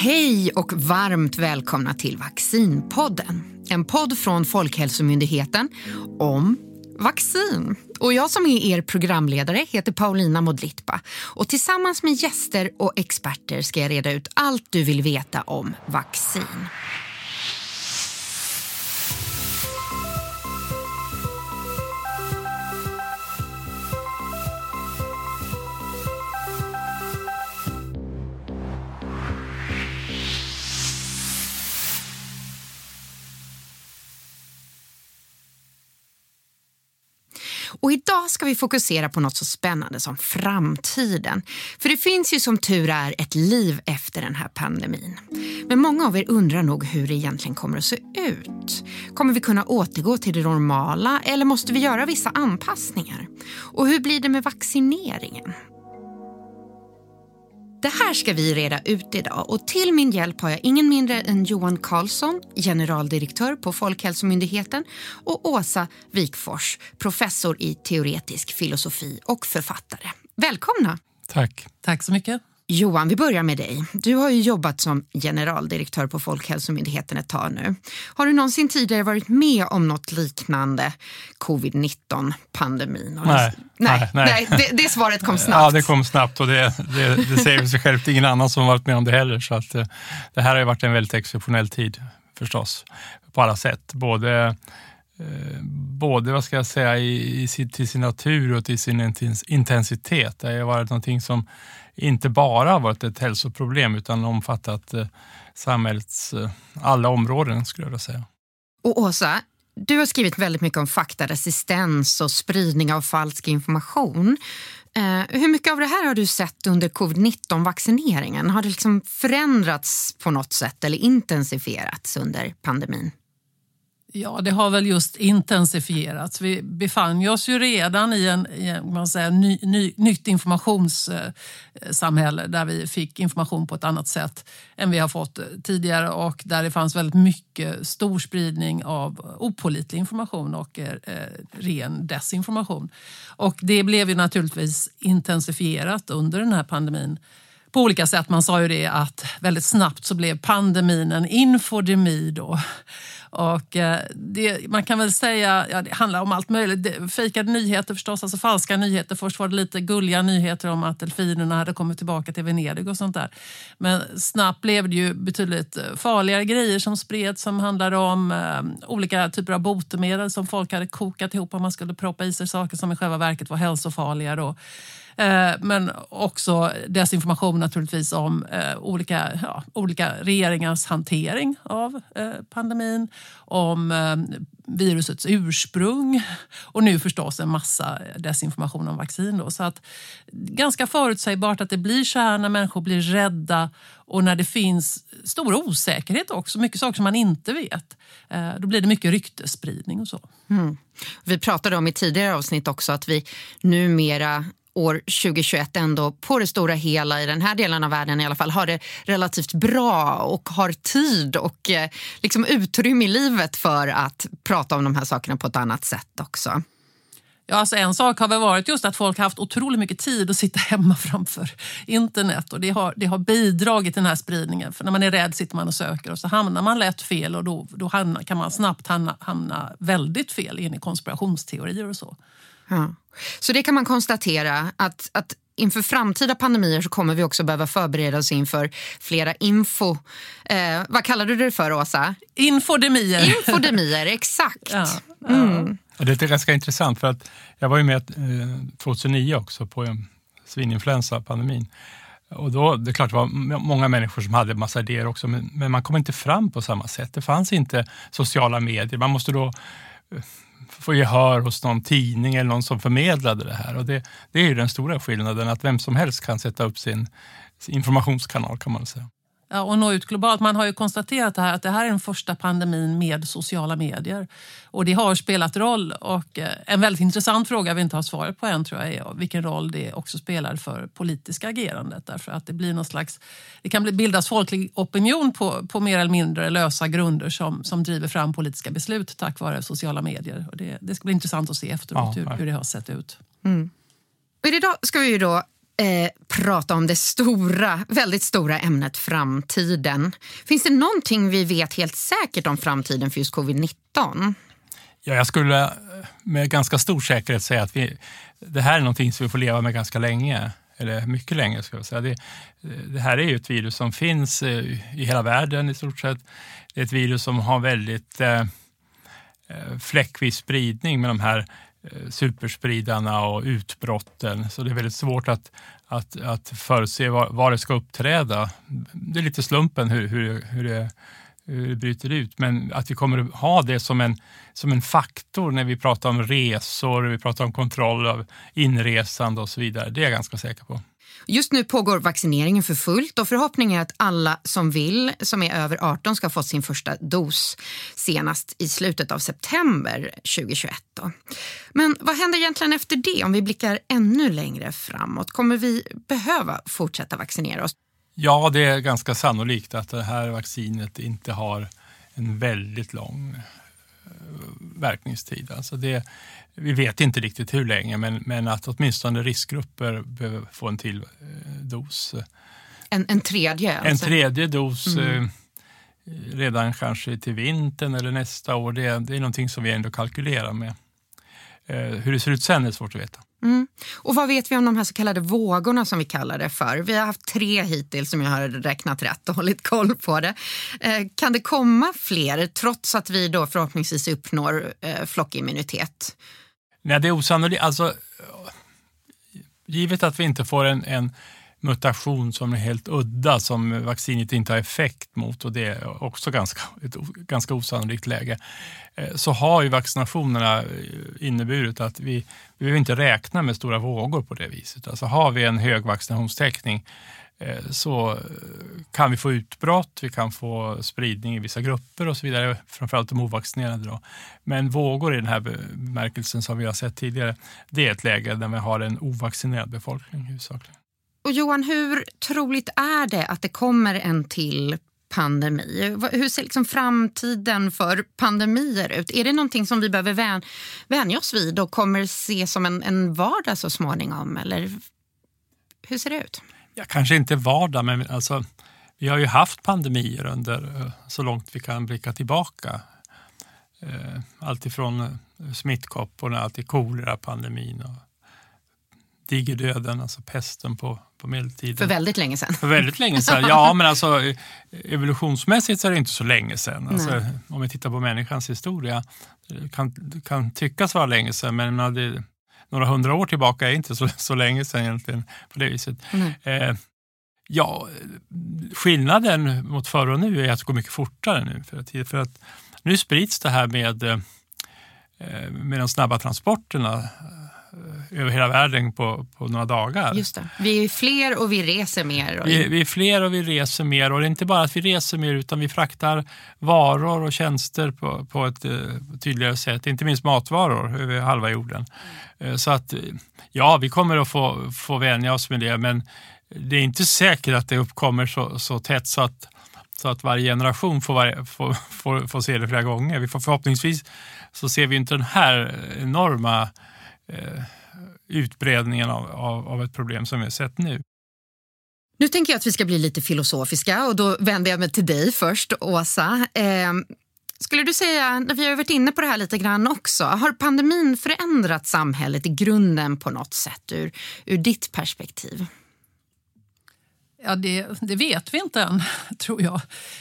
Hej och varmt välkomna till Vaccinpodden. En podd från Folkhälsomyndigheten om vaccin. Och jag som är er programledare heter Paulina Modlitba och tillsammans med gäster och experter ska jag reda ut allt du vill veta om vaccin. Och idag ska vi fokusera på något så spännande som framtiden. För det finns ju som tur är ett liv efter den här pandemin. Men många av er undrar nog hur det egentligen kommer att se ut. Kommer vi kunna återgå till det normala eller måste vi göra vissa anpassningar? Och hur blir det med vaccineringen? Det här ska vi reda ut idag och till min hjälp har jag ingen mindre än Johan Karlsson, generaldirektör på Folkhälsomyndigheten och Åsa Wikfors, professor i teoretisk filosofi och författare. Välkomna! Tack. Tack så mycket. Johan, vi börjar med dig. Du har ju jobbat som generaldirektör på Folkhälsomyndigheten ett tag nu. Har du någonsin tidigare varit med om något liknande covid-19-pandemin? Nej. Nej, nej. nej det, det, svaret kom snabbt. Ja, det kom snabbt och det, det, det säger sig självt. Ingen annan som varit med om det heller. Så att, eh, det här har ju varit en väldigt exceptionell tid förstås, på alla sätt. Både Eh, både vad ska jag säga, i, i, till sin natur och till sin intensitet. Det har varit någonting som inte bara har varit ett hälsoproblem utan omfattat eh, samhällets eh, alla områden skulle jag vilja säga. Och Åsa, du har skrivit väldigt mycket om faktaresistens och spridning av falsk information. Eh, hur mycket av det här har du sett under covid-19-vaccineringen? Har det liksom förändrats på något sätt eller intensifierats under pandemin? Ja, det har väl just intensifierats. Vi befann oss ju redan i en, i en man säger, ny, ny, nytt informationssamhälle där vi fick information på ett annat sätt än vi har fått tidigare och där det fanns väldigt mycket stor spridning av opolitlig information och eh, ren desinformation. Och det blev ju naturligtvis intensifierat under den här pandemin på olika sätt. Man sa ju det att väldigt snabbt så blev pandemin en infodemi då. Och eh, det, man kan väl säga, ja, det handlar om allt möjligt. Fejkade nyheter förstås, alltså falska nyheter. Först var det lite gulliga nyheter om att delfinerna hade kommit tillbaka till Venedig och sånt där. Men snabbt blev det ju betydligt eh, farligare grejer som spreds som handlade om eh, olika typer av botemedel som folk hade kokat ihop om man skulle proppa i sig saker som i själva verket var hälsofarliga. Då. Eh, men också desinformation naturligtvis om eh, olika, ja, olika regeringars hantering av eh, pandemin, om eh, virusets ursprung och nu förstås en massa desinformation om vaccin. Då. Så att, ganska förutsägbart att det blir så här när människor blir rädda och när det finns stor osäkerhet också, mycket saker som man inte vet. Eh, då blir det mycket ryktesspridning och så. Mm. Vi pratade om i tidigare avsnitt också att vi numera år 2021 ändå på det stora hela i den här delen av världen i alla fall har det relativt bra och har tid och eh, liksom utrymme i livet för att prata om de här sakerna på ett annat sätt också. Ja, alltså en sak har väl varit just att folk har haft otroligt mycket tid att sitta hemma framför internet och det har, det har bidragit till den här spridningen. För när man är rädd sitter man och söker och så hamnar man lätt fel och då, då hamnar, kan man snabbt hamna, hamna väldigt fel in i konspirationsteorier och så. Ja. Så det kan man konstatera att, att inför framtida pandemier så kommer vi också behöva förbereda oss inför flera info... Eh, vad kallade du det för, Åsa? Infodemier. Infodemier, exakt. Ja, ja. Mm. Det är ganska intressant för att jag var ju med 2009 eh, också på svininfluensapandemin. Och då, det är klart det var många människor som hade massa idéer också, men, men man kom inte fram på samma sätt. Det fanns inte sociala medier. Man måste då eh, få gehör hos någon tidning eller någon som förmedlade det här. Och det, det är ju den stora skillnaden, att vem som helst kan sätta upp sin informationskanal kan man säga. Ja, och nå ut globalt. Man har ju konstaterat det här, att det här är den första pandemin med sociala medier. Och det har spelat roll. Och eh, en väldigt intressant fråga vi inte har svaret på än tror jag är vilken roll det också spelar för politiska agerandet. Därför att det blir någon slags, det kan bildas folklig opinion på, på mer eller mindre lösa grunder som, som driver fram politiska beslut tack vare sociala medier. Och det, det ska bli intressant att se efteråt ja, hur, hur, det har sett ut. Mm. idag ska vi ju då eh, prata om det stora, väldigt stora ämnet framtiden. Finns det någonting vi vet helt säkert om framtiden för just covid-19? Ja, jag skulle med ganska stor säkerhet säga att vi, det här är någonting som vi får leva med ganska länge. Eller mycket länge ska jag säga. Det, det här är ju ett virus som finns eh, i hela världen i stort sett. Det är ett virus som har väldigt eh, eh fläckvis spridning med de här Eh, Eh, superspridarna och utbrotten. Så det är väldigt svårt att, att, att förutse var, var det ska uppträda. Det är lite slumpen hur, hur, hur, det, hur det bryter ut. Men att vi kommer att ha det som en, som en faktor när vi pratar om resor, vi pratar om kontroll av inresande och så vidare. Det är jag ganska säker på. Just nu pågår vaccineringen för fullt och förhoppningen är att alla som vill, som är över 18, ska ha fått sin första dos senast i slutet av september 2021. Då. Men vad händer egentligen efter det om vi blickar ännu längre framåt? Kommer vi behöva fortsätta vaccinera oss? Ja, det är ganska sannolikt att det här vaccinet inte har en väldigt lång eh, verkningstid. Alltså det, vi vet inte riktigt hur länge, men, men att åtminstone riskgrupper behöver få en till eh, dos. En, en tredje? Alltså. En tredje dos mm. eh, redan kanske till vintern eller nästa år. Det, det är någonting som vi ändå kalkylerar med. Hur det ser ut sen är svårt att veta. Mm. Och vad vet vi om de här så kallade vågorna som vi kallar det för? Vi har haft tre hittills som jag har räknat rätt och hållit koll på det. Eh, kan det komma fler trots att vi då förhoppningsvis uppnår eh, flockimmunitet? Nej, det är osannolikt. Alltså, givet att vi inte får en, en mutation som är helt udda som vaccinet inte har effekt mot och det är också ganska, ett ganska osannolikt läge eh, så har ju vaccinationerna eh, inneburit att vi, vi behöver inte räkna med stora vågor på det viset. Alltså har vi en hög vaccinationstäckning eh, så kan vi få utbrott, vi kan få spridning i vissa grupper och så vidare, framförallt de ovaccinerade. Då. Men vågor i den här bemärkelsen som vi har sett tidigare, det är ett läge där vi har en ovaccinerad befolkning huvudsakligen. Och Johan, hur troligt är det att det kommer en till pandemi? Hur ser liksom framtiden för pandemier ut? Är det någonting som vi behöver vän, vänja oss vid och kommer se som en, en vardag så småningom? Eller hur ser det ut? ja, kanske inte vardag, men alltså, vi har ju haft pandemier under eh, så långt vi kan blicka tillbaka. Eh, Alltifrån eh, smittkopporna till kolerapandemin och digerdöden, alltså pesten på, på medeltiden. För väldigt länge sedan. För väldigt länge sedan, ja men alltså evolutionsmässigt så är det inte så länge sedan. Alltså, om vi tittar på människans historia, det kan, kan tyckas vara länge sedan men det, några hundra år tillbaka är inte så, så länge sedan egentligen på det viset. Mm. Eh, ja, skillnaden mot förr och nu är att det går mycket fortare nu. För att, för att nu sprids det här med, eh, med de snabba transporterna över hela världen på, på några dagar. Just det. Vi är fler och vi reser mer. Vi, vi, är fler och vi reser mer och det är inte bara att vi reser mer utan vi fraktar varor och tjänster på, på ett uh, tydligare sätt, inte minst matvaror över halva jorden. Uh, så att ja, vi kommer att få, få vänja oss med det men det är inte säkert att det uppkommer så, så tätt så att så att varje generation får, varje, får, får, får se det flera gånger. Vi får förhoppningsvis så ser vi inte den här enorma eh, utbredningen av, av, av ett problem som vi har sett nu. Nu tänker jag att vi ska bli lite filosofiska och då vänder jag mig till dig först, Åsa. Eh, skulle du säga, vi har varit inne på det här lite grann också, har pandemin förändrat samhället i grunden på något sätt ur, ur ditt perspektiv? Ja, det, det, vet vi inte än, tror jag.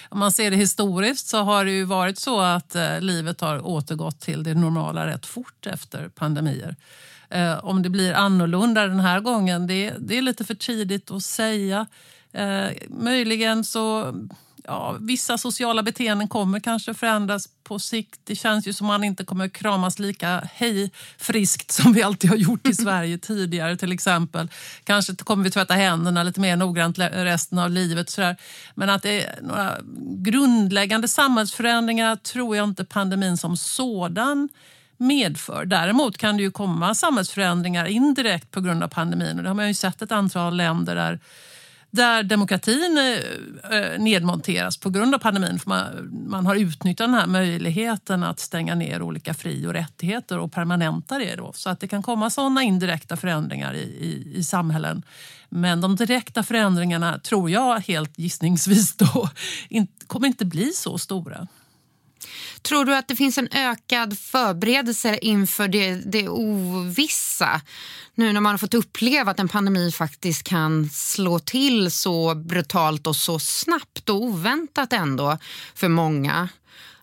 Om man ser det historiskt så har det ju varit så att eh, livet har återgått till det normala rätt fort efter pandemier. Eh, om det blir annorlunda den här gången, det, det är lite för tidigt att säga. Eh, möjligen så ja, vissa sociala beteenden kommer kanske förändras på sikt. Det känns ju som man inte kommer kramas lika hej friskt som vi alltid har gjort i Sverige tidigare till exempel. Kanske kommer vi tvätta händerna lite mer noggrant resten av livet. Sådär. Men att det är några grundläggande samhällsförändringar tror jag inte pandemin som sådan medför. Däremot kan det ju komma samhällsförändringar indirekt på grund av pandemin och det har man ju sett ett antal länder där där demokratin eh, eh, nedmonteras på grund av pandemin. För man, man har utnyttjat den här möjligheten att stänga ner olika fri och rättigheter och permanenta det. Då. Så att det kan komma sådana indirekta förändringar i, i, i samhällen. Men de direkta förändringarna tror jag helt gissningsvis då inte, kommer inte bli så stora. Tror du att det finns en ökad förberedelse inför det, det ovissa? Nu när man har fått uppleva att en pandemi faktiskt kan slå till så brutalt och så snabbt och oväntat ändå för många.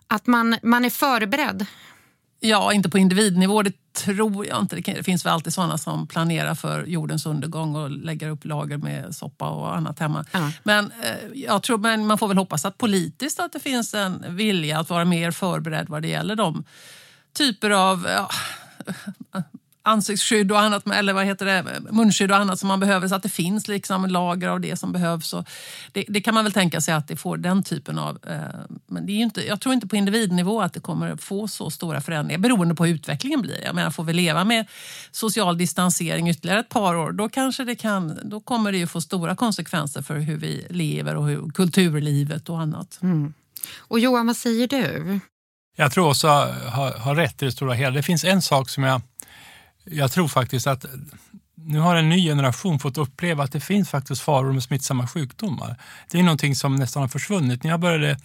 Att man, man är förberedd? Ja, inte på individnivå, det tror jag inte. Det finns väl alltid sådana som planerar för jordens undergång och lägger upp lager med soppa och annat hemma. Ja. Men, eh, jag tror, men man får väl hoppas att politiskt att det finns en vilja att vara mer förberedd vad det gäller de typer av ja, ansiktsskydd och annat, eller vad heter det, munskydd och annat som man behöver så att det finns liksom lager av det som behövs. Och det, det kan man väl tänka sig att det får den typen av... Eh, men det är inte, jag tror inte på individnivå att det kommer få så stora förändringar beroende på hur utvecklingen blir. Jag menar, får vi leva med social distansering ytterligare ett par år då kanske det kan, då kommer det ju få stora konsekvenser för hur vi lever och hur, kulturlivet och annat. Mm. Och Johan, vad säger du? Jag tror också har, har rätt i det stora hela. Det finns en sak som jag jag tror faktiskt att nu har en ny generation fått uppleva att det finns faktiskt faror med smittsamma sjukdomar. Det är någonting som nästan har försvunnit. När jag började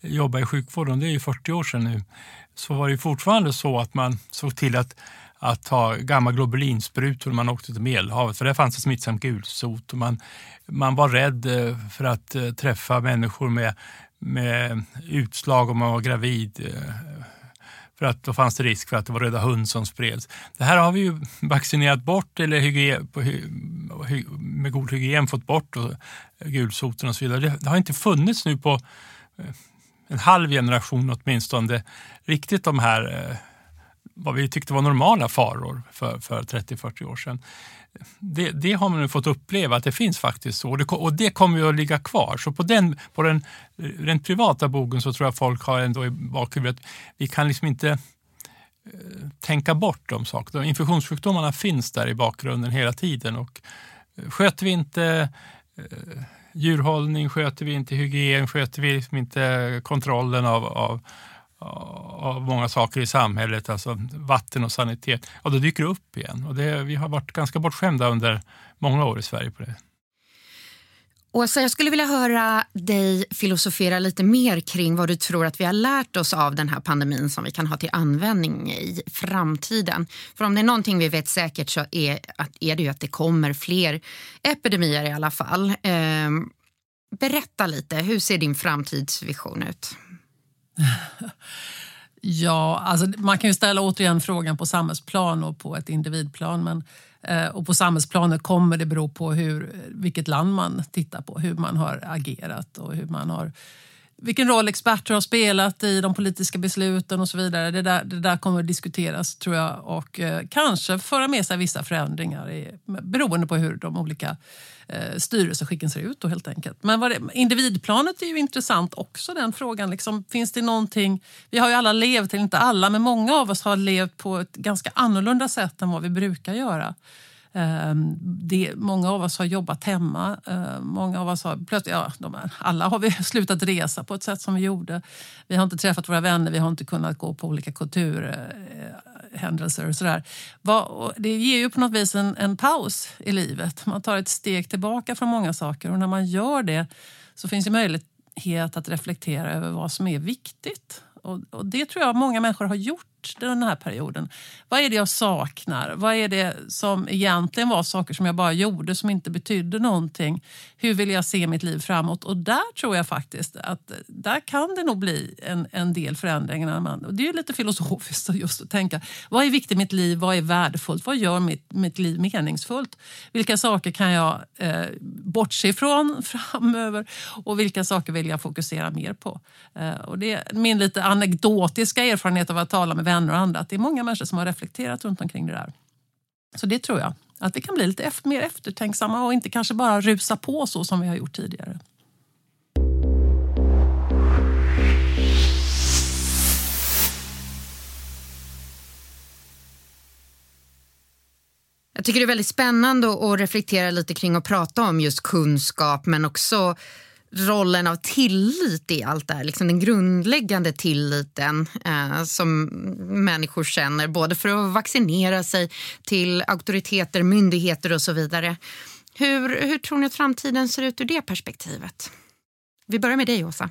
jobba i sjukvården, det är ju 40 år sedan nu, så var det fortfarande så att man såg till att, att ta gamla globulinsprutor när man åkte till Medelhavet, för där fanns det smittsam gulsot. Och man, man var rädd eh, för att eh, träffa människor med, med utslag om man var gravid eh, för att då fanns det risk för att det var röda hund som spreds. Det här har vi ju vaccinerat bort eller hygien, med god hygien fått bort och gulsoten och så vidare. Det, det har inte funnits nu på eh, en halv generation åtminstone riktigt de här eh, vad vi tyckte var normala faror för, för 30-40 år sedan det, det, har man nu fått uppleva att det finns faktiskt så och det, och det kommer ju att ligga kvar. Så på den, på den rent privata bogen så tror jag folk har ändå i bakhuvudet att vi kan liksom inte eh, tänka bort de sakerna. Infektionssjukdomarna finns där i bakgrunden hela tiden och eh, sköter vi inte eh, djurhållning, sköter vi inte hygien, sköter vi liksom inte kontrollen av, av av många saker i samhället, alltså vatten och sanitet, och då dyker det upp igen. Och det, vi har varit ganska bortskämda under många år i Sverige på det. Åsa, jag skulle vilja höra dig filosofera lite mer kring vad du tror att vi har lärt oss av den här pandemin som vi kan ha till användning i framtiden. För om det är någonting vi vet säkert så är, är det ju att det kommer fler epidemier i alla fall. Eh, berätta lite, hur ser din framtidsvision ut? ja, alltså man kan ju ställa återigen frågan på samhällsplan och på ett individplan. Men, eh, och på samhällsplanet kommer det bero på hur, vilket land man tittar på, hur man har agerat och hur man har vilken roll experter har spelat i de politiska besluten och så vidare. Det där, det där kommer att diskuteras tror jag och eh, kanske föra med sig vissa förändringar i, beroende på hur de olika eh, styrelseskicken ser ut. Då, helt enkelt. Men det, individplanet är ju intressant också. den frågan. Liksom, finns det någonting, vi har ju alla levt, eller inte alla, men många av oss har levt på ett ganska annorlunda sätt än vad vi brukar göra. Ehm, det, många av oss har jobbat hemma. Ehm, många av oss har, plötsligt, ja, de alla har vi slutat resa på ett sätt som vi gjorde. Vi har inte träffat våra vänner, vi har inte kunnat gå på olika kulturhändelser eh, och sådär. Det ger ju på något vis en, en paus i livet. Man tar ett steg tillbaka från många saker och när man gör det så finns det möjlighet att reflektera över vad som är viktigt. Och, och det tror jag många människor har gjort den här perioden. Vad är det jag saknar? Vad är det som egentligen var saker som jag bara gjorde som inte betydde någonting? Hur vill jag se mitt liv framåt? Och där tror jag faktiskt att där kan det nog bli en, en del förändringar. Man, och det är lite filosofiskt just att tänka vad är viktigt i mitt liv? Vad är värdefullt? Vad gör mitt, mitt liv meningsfullt? Vilka saker kan jag eh, bortse ifrån framöver och vilka saker vill jag fokusera mer på? Eh, och det är min lite anekdotiska erfarenhet av att tala med vänner vänner och andra att det är många människor som har reflekterat runt omkring det där. Så det tror jag. Att vi kan bli lite mer eftertänksamma och inte kanske bara rusa på så som vi har gjort tidigare. Jag tycker det är väldigt spännande att reflektera lite kring och prata om just kunskap men också rollen av tillit i allt det här. Liksom den grundläggande tilliten eh, som människor känner både för att vaccinera sig till auktoriteter, myndigheter och så vidare. Hur, hur tror ni att framtiden ser ut ur det perspektivet? Vi börjar med dig, Åsa.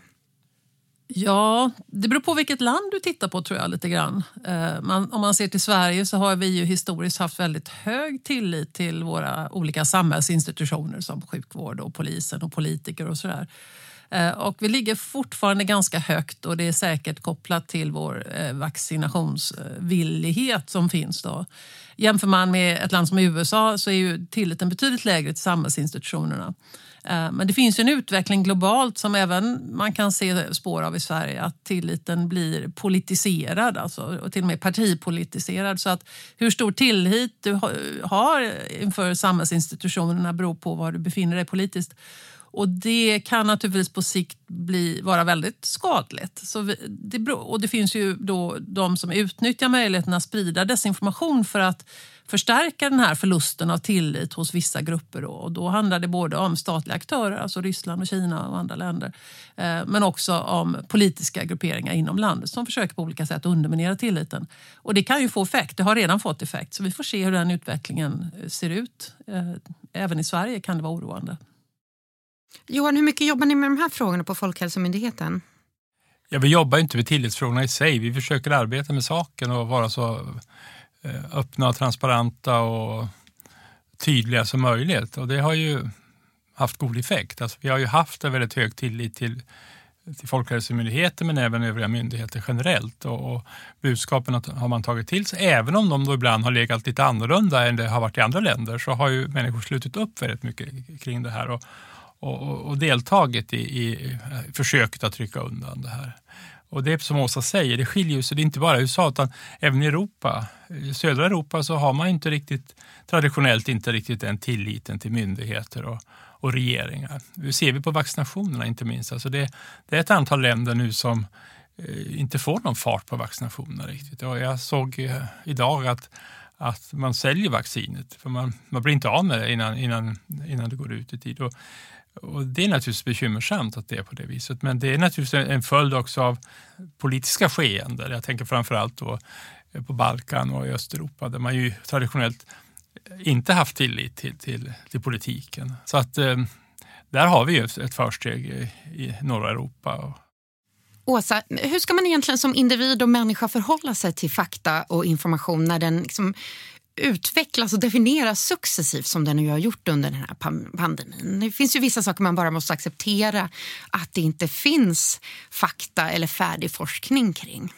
Ja, det beror på vilket land du tittar på tror jag lite grann. Eh, man, om man ser till Sverige så har vi ju historiskt haft väldigt hög tillit till våra olika samhällsinstitutioner som sjukvård och polisen och politiker och sådär. Eh, och vi ligger fortfarande ganska högt och det är säkert kopplat till vår eh, vaccinationsvillighet som finns. Då. Jämför man med ett land som USA så är ju tilliten betydligt lägre till samhällsinstitutionerna. Eh, men det finns en utveckling globalt som även man kan se spår av i Sverige, att tilliten blir politiserad, alltså, och till och med partipolitiserad. Så att hur stor tillit du har inför samhällsinstitutionerna beror på var du befinner dig politiskt. Och det kan naturligtvis på sikt bli, vara väldigt skadligt. Så vi, det, och det finns ju då de som utnyttjar möjligheten att sprida desinformation för att förstärka den här förlusten av tillit hos vissa grupper. Då. Och då handlar det både om statliga aktörer, alltså Ryssland och Kina och andra länder, eh, men också om politiska grupperingar inom landet som försöker på olika sätt underminera tilliten. Och det kan ju få effekt, det har redan fått effekt, så vi får se hur den utvecklingen eh, ser ut. Eh, även i Sverige kan det vara oroande. Johan, hur mycket jobbar ni med de här frågorna på Folkhälsomyndigheten? Ja, vi jobbar inte med tillitsfrågorna i sig. Vi försöker arbeta med saken och vara så eh, öppna, och transparenta och tydliga som möjligt. Och det har ju haft god effekt. Alltså, vi har ju haft en väldigt hög tillit till, till Folkhälsomyndigheten men även övriga myndigheter generellt. Och, och budskapen har man tagit till sig. Även om de då ibland har legat lite annorlunda än det har varit i andra länder så har ju människor slutit upp väldigt mycket kring det här. Och, och, och deltagit i, i eh, försöket att trycka undan det här. Och det är som Åsa säger, det skiljer sig. Det är inte bara USA utan även i Europa. I södra Europa så har man inte riktigt, traditionellt inte riktigt den tilliten till myndigheter och, och regeringar. Nu ser vi på vaccinationerna inte minst. Alltså det, det är ett antal länder nu som eh, inte får någon fart på vaccinationerna riktigt. Och jag såg eh, idag att att man säljer vaccinet. För man, man blir inte av med det innan, innan, innan det går ut i tid. Och och det är naturligtvis bekymmersamt att det är på det viset. Men det är naturligtvis en följd också av politiska skeenden. Jag tänker framförallt då eh, på Balkan och i Östeuropa där man ju traditionellt inte haft tillit till, till, till politiken. Så att eh, där har vi ju ett försteg i, i norra Europa. Åsa, hur ska man egentligen som individ och människa förhålla sig till fakta och information när den liksom utvecklas och definieras successivt som den nu har gjort under den här pandemin. Det finns ju vissa saker man bara måste acceptera att det inte finns fakta eller färdig forskning kring.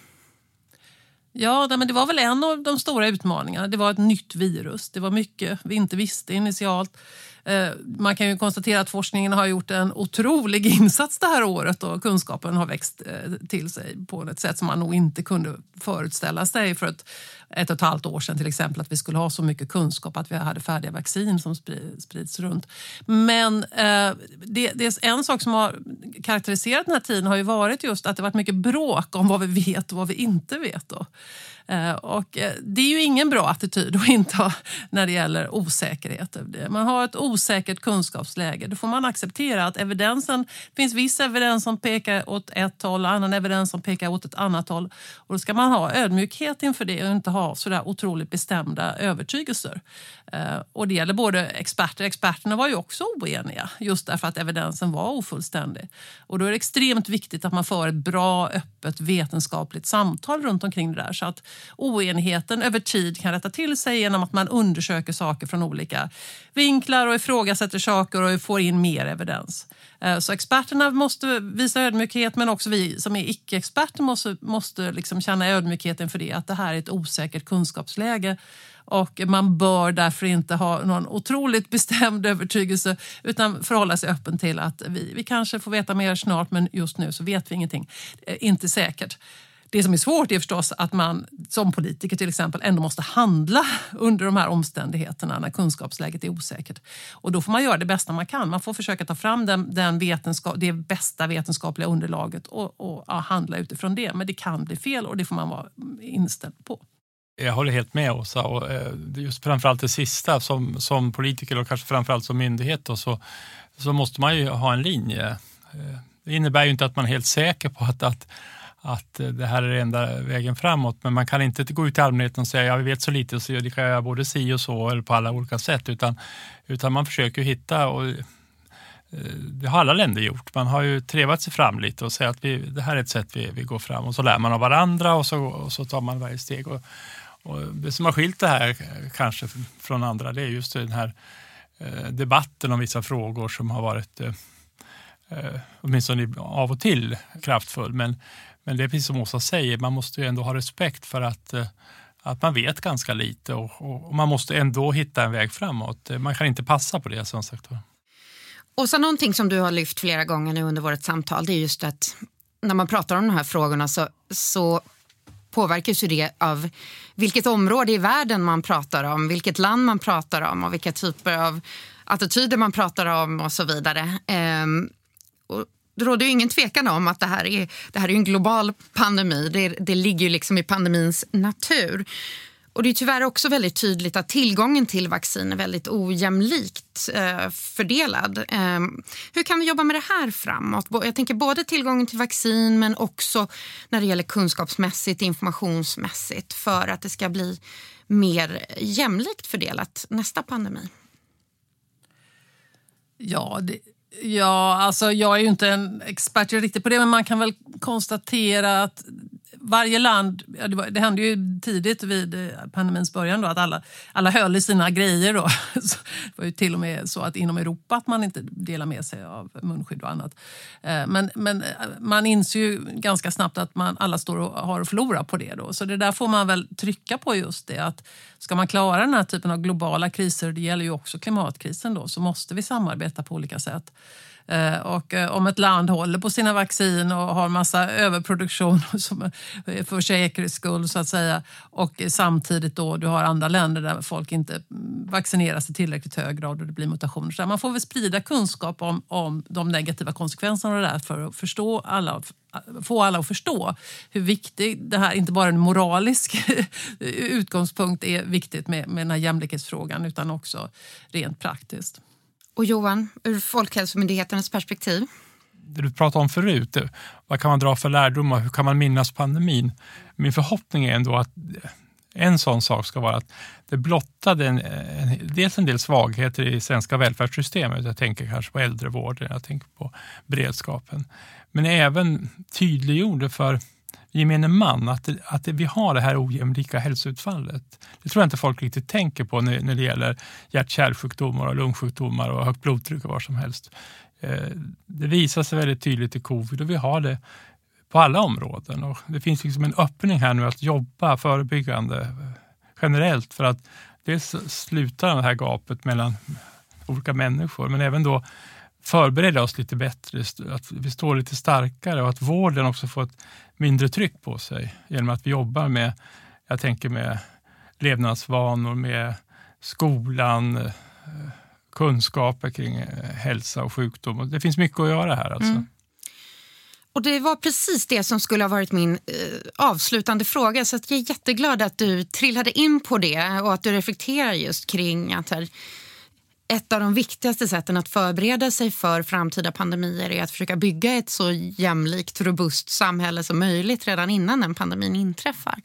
Ja, men det var väl en av de stora utmaningarna. Det var ett nytt virus. Det var mycket vi inte visste initialt. Eh, man kan ju konstatera att forskningen har gjort en otrolig insats det här året och kunskapen har växt eh, till sig på ett sätt som man nog inte kunde föreställa sig för ett, ett och ett halvt år sedan till exempel att vi skulle ha så mycket kunskap att vi hade färdiga vaccin som sprids runt. Men eh, det, det är en sak som har karaktäriserat den här tiden har ju varit just att det varit mycket bråk om vad vi vet och vad vi inte vet. Då. Eh, och eh, det är ju ingen bra attityd att inta när det gäller osäkerhet. Man har ett osäkert kunskapsläge. Då får man acceptera att evidensen, det finns viss evidens som pekar åt ett håll och annan evidens som pekar åt ett annat håll. Och då ska man ha ödmjukhet inför det och inte ha sådär otroligt bestämda övertygelser. Eh, och det gäller både experter. Experterna var ju också oeniga just därför att evidensen var ofullständig. Och då är det extremt viktigt att man för ett bra, öppet, vetenskapligt samtal runt omkring det där så att oenigheten över tid kan rätta till sig genom att man undersöker saker från olika vinklar och ifrågasätter saker och får in mer evidens. Eh, så experterna måste visa ödmjukhet men också vi som är icke-experter måste, måste liksom känna ödmjukheten för det, att det här är ett osäkert kunskapsläge och man bör därför inte ha någon otroligt bestämd övertygelse utan förhålla sig öppen till att vi, vi kanske får veta mer snart men just nu så vet vi ingenting. Eh, inte säkert. Det som är svårt är förstås att man som politiker till exempel ändå måste handla under de här omständigheterna när kunskapsläget är osäkert. Och då får man göra det bästa man kan. Man får försöka ta fram den, den vetenskap, det bästa vetenskapliga underlaget och, och ja, handla utifrån det. Men det kan bli fel och det får man vara inställd på. Jag håller helt med Åsa. Och eh, just framförallt det sista, som, som politiker och kanske framförallt som myndighet då, så, så måste man ju ha en linje. Eh, det innebär ju inte att man är helt säker på att, att, att eh, det här är den enda vägen framåt, men man kan inte gå ut till allmänheten och säga jag vet så lite så det kan göra både si och så eller på alla olika sätt, utan, utan man försöker hitta och eh, det har alla länder gjort. Man har ju trevat sig fram lite och säger att vi, det här är ett sätt vi, vi går fram och så lär man av varandra och så, och så tar man varje steg. Och, och det som har skilt det här eh, kanske från andra det är just den här debatten om vissa frågor som har varit åtminstone av och till kraftfull. Men, men det är precis som Åsa säger, man måste ju ändå ha respekt för att, eh, att man vet ganska lite och, och, och, man måste ändå hitta en väg framåt. Eh, man kan inte passa på det som sagt. Och någonting som du har lyft flera gånger nu under vårt samtal det är just att när man pratar om de här frågorna så, så påverkas ju det av vilket område i världen man pratar om, vilket land man pratar om och vilka typer av attityder man pratar om och så vidare. Ehm, och det råder ju ingen tvekan om att det här är, det här är en global pandemi. Det, det ligger liksom i pandemins natur. Och det är tyvärr också väldigt tydligt att tillgången till vaccin är väldigt ojämlikt eh, fördelad. Eh, hur kan vi jobba med det här framåt? Jag tänker både tillgången till vaccin men också när det gäller kunskapsmässigt, informationsmässigt för att det ska bli mer jämlikt fördelat nästa pandemi. Ja, det, ja alltså jag är ju inte en expert riktigt på det men man kan väl konstatera att varje land, det, var, det, hände ju tidigt vid eh, pandemins början då, att alla, alla höll i sina grejer. Då. Så det var ju till och med så att inom Europa att man inte delar med sig av munskydd och annat. Eh, men, men eh, man inser ju ganska snabbt att man alla står och har att förlora på det. Då. Så det där får man väl trycka på just det att ska man klara den här typen av globala kriser, det gäller ju också klimatkrisen då, så måste vi samarbeta på olika sätt. Eh, och eh, om ett land håller på sina vaccin och har massa överproduktion eh, för säkerhets skull så att säga och samtidigt då du har andra länder där folk inte mm, vaccineras i tillräckligt hög grad och det blir mutationer. Så man får väl sprida kunskap om, om de negativa konsekvenserna av det där för att förstå alla få alla att förstå hur viktig det här, inte bara en moralisk utgångspunkt är viktigt med, med den här jämlikhetsfrågan utan också rent praktiskt. Och Johan, ur Folkhälsomyndighetens perspektiv? Det du pratade om förut, vad kan man dra för lärdomar? Hur kan man minnas pandemin? Min förhoppning är ändå att eh, en sån sak ska vara att det blottade en, en, dels en del svagheter i svenska välfärdssystemet. Jag tänker kanske på äldrevården, jag tänker på beredskapen. Men även tydliggjorde för gemene man att, att vi har det här ojämlika hälsoutfallet. Det tror jag inte folk riktigt tänker på när, när det gäller hjärt-kärlsjukdomar och lungsjukdomar och högt blodtryck och vad som helst. Eh, det visar sig väldigt tydligt i covid och vi har det på alla områden. Och det finns liksom en öppning här nu att jobba förebyggande eh, generellt för att dels sluta det här gapet mellan olika människor men även då förbereda oss lite bättre, att vi står lite starkare och att vården också får ett mindre tryck på sig genom att vi jobbar med, jag tänker med levnadsvanor, med skolan, eh, kunskaper kring eh, hälsa och sjukdom. Det finns mycket att göra här. Alltså. Mm. Och Det var precis det som skulle ha varit min eh, avslutande fråga. Så jag är jätteglad att du trillade in på det och att du reflekterar just kring att här, ett av de viktigaste sätten att förbereda sig för framtida pandemier är att försöka bygga ett så jämlikt, robust samhälle som möjligt redan innan den pandemin inträffar.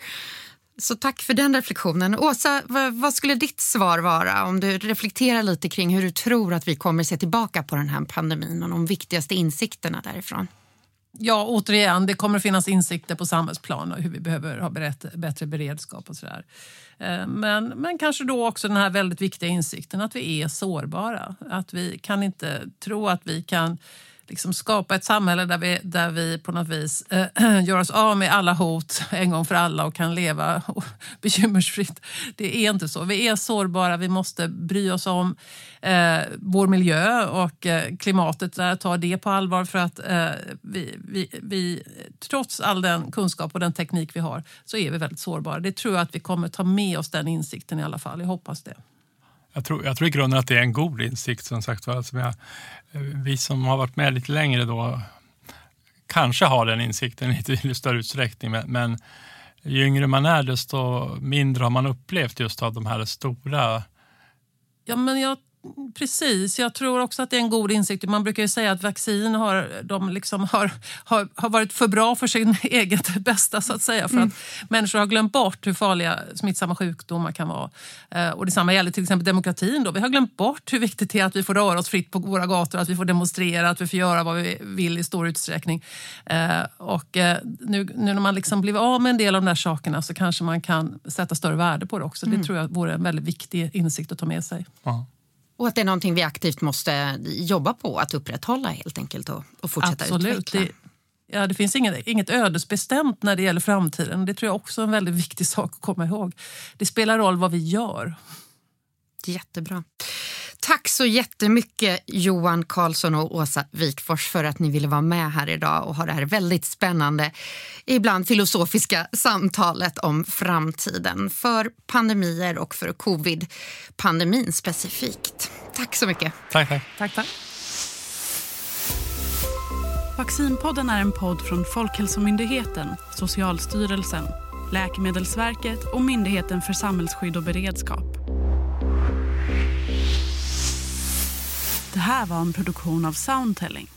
Så tack för den reflektionen. Åsa, vad skulle ditt svar vara om du reflekterar lite kring hur du tror att vi kommer se tillbaka på den här pandemin och de viktigaste insikterna därifrån? Ja, återigen, det kommer att finnas insikter på samhällsplan och hur vi behöver ha bättre beredskap och sådär. Eh, men, men kanske då också den här väldigt viktiga insikten att vi är sårbara. Att vi kan inte tro att vi kan liksom skapa ett samhälle där vi, där vi på något vis äh, gör oss av med alla hot en gång för alla och kan leva bekymmersfritt. Det är inte så. Vi är sårbara, vi måste bry oss om äh, vår miljö och äh, klimatet, där, ta det på allvar för att vi, vi, vi, trots all den kunskap och den teknik vi har så är vi väldigt sårbara. Det tror jag att vi kommer ta med oss den insikten i alla fall. Jag hoppas det. Jag tror, jag tror i grunden att det är en god insikt. som sagt alltså jag, eh, Vi som har varit med lite längre då kanske har den insikten i lite större utsträckning. Men, men ju yngre man är desto mindre har man upplevt just av de här stora Ja, men jag Precis, jag tror också att det är en god insikt. Man brukar ju säga att vaccin har, de liksom har, har, har varit för bra för sin eget bästa så att säga. För mm. att människor har glömt bort hur farliga smittsamma sjukdomar kan vara. Eh, och detsamma gäller till exempel demokratin. Då. Vi har glömt bort hur viktigt det är att vi får röra oss fritt på våra gator, att vi får demonstrera, att vi får göra vad vi vill i stor utsträckning. Eh, och eh, nu, nu när man liksom blivit av med en del av de där sakerna så kanske man kan sätta större värde på det också. Det mm. tror jag vore en väldigt viktig insikt att ta med sig. Ja. Och att det är någonting vi aktivt måste jobba på att upprätthålla helt enkelt och, och fortsätta Absolut. utveckla. Det, ja, det finns inget, inget ödesbestämt när det gäller framtiden. Det tror jag också är en väldigt viktig sak att komma ihåg. Det spelar roll vad vi gör. Jättebra. Tack så jättemycket Johan Karlsson och Åsa Wikfors för att ni ville vara med här idag och ha det här väldigt spännande, ibland filosofiska samtalet om framtiden för pandemier och för covid-pandemin specifikt. Tack så mycket. Tack, tack. tack, tack. Vaccinpodden är en podd från Folkhälsomyndigheten, Socialstyrelsen, Läkemedelsverket och Myndigheten för samhällsskydd och beredskap. Här var en produktion av Soundtelling.